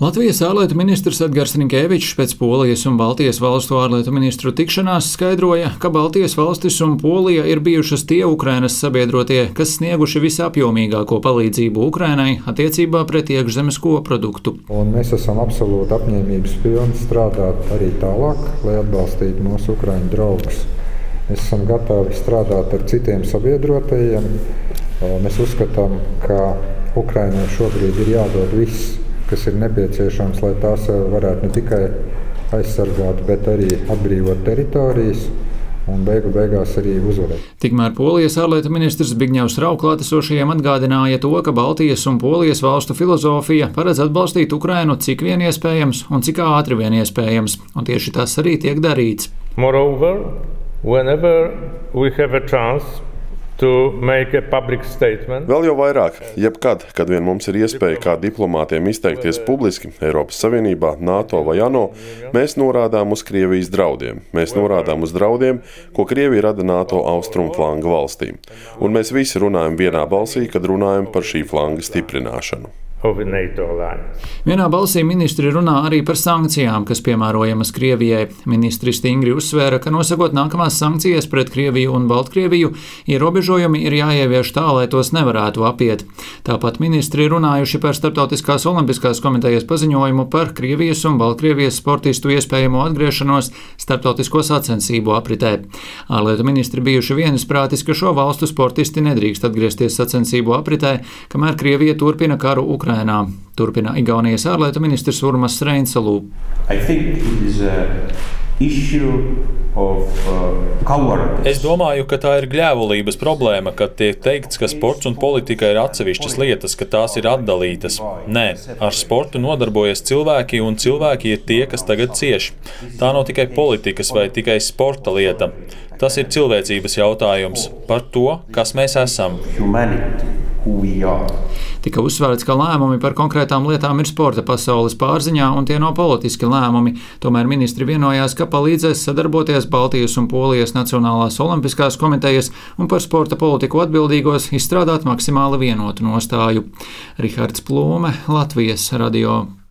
Latvijas ārlietu ministrs Edgars Rinkēvičs pēc Polijas un Baltijas valstu ārlietu ministru tikšanās skaidroja, ka Baltijas valstis un Polija ir bijušas tie Ukrainas sabiedrotie, kas snieguši visapjomīgāko palīdzību Ukrainai attiecībā pret iekšzemes koproduktu. Un mēs esam absolūti apņēmības pilni strādāt arī tālāk, lai atbalstītu mūsu ukraiņu draugus. Mēs esam gatavi strādāt ar citiem sabiedrotajiem. Mēs uzskatām, ka Ukraiņai šobrīd ir jādod viss kas ir nepieciešams, lai tās varētu ne tikai aizsargāt, bet arī atbrīvot teritorijas un beigu beigās arī uzvarēt. Tikmēr Polijas ārlietu ministrs Zbigņevs Rauklātesošajiem atgādināja to, ka Baltijas un Polijas valstu filozofija paredz atbalstīt Ukrainu cik vien iespējams un cik ātri vien iespējams, un tieši tas arī tiek darīts. Moreover, whenever we have a chance Vēl jau vairāk, jebkad, kad vien mums ir iespēja kā diplomātiem izteikties publiski Eiropas Savienībā, NATO vai ANO, mēs norādām uz Krievijas draudiem. Mēs norādām uz draudiem, ko Krievija rada NATO austrumu flanga valstīm. Un mēs visi runājam vienā balsī, kad runājam par šī flanga stiprināšanu. Vienā balsī ministri runā arī par sankcijām, kas piemērojamas Krievijai. Ministri stingri uzsvēra, ka nosakot nākamās sankcijas pret Krieviju un Baltkrieviju, ierobežojumi ir jāievieš tā, lai tos nevarētu apiet. Tāpat ministri runājuši par Startautiskās olimpiskās komitejas paziņojumu par Krievijas un Baltkrievijas sportistu iespējamo atgriešanos starptautisko sacensību apritē. Ārlietu ministri bijuši vienisprātis, ka šo valstu sportisti nedrīkst atgriezties sacensību apritē, kamēr Krievija turpina karu Ukrainā. Ukrainā. Turpina Igaunijas ārlietu ministrs Urmas Reinsalū. Uh, es domāju, ka tā ir gļēvulības problēma, kad tiek teikts, ka sports un politika ir atsevišķas lietas, ka tās ir atdalītas. Nē, ar sportu nodarbojas cilvēki, un cilvēki ir tie, kas tagad cieš. Tā nav tikai politikas vai tikai sporta lieta. Tas ir cilvēcības jautājums par to, kas mēs esam. Humanity. Tika uzsvērts, ka lēmumi par konkrētām lietām ir sporta pasaules pārziņā un tie nav politiski lēmumi. Tomēr ministri vienojās, ka palīdzēs sadarboties Baltijas un Polijas Nacionālās olimpiskās komitejas un par sporta politiku atbildīgos izstrādāt maksimāli vienotu nostāju. Rihards Plūme, Latvijas radio.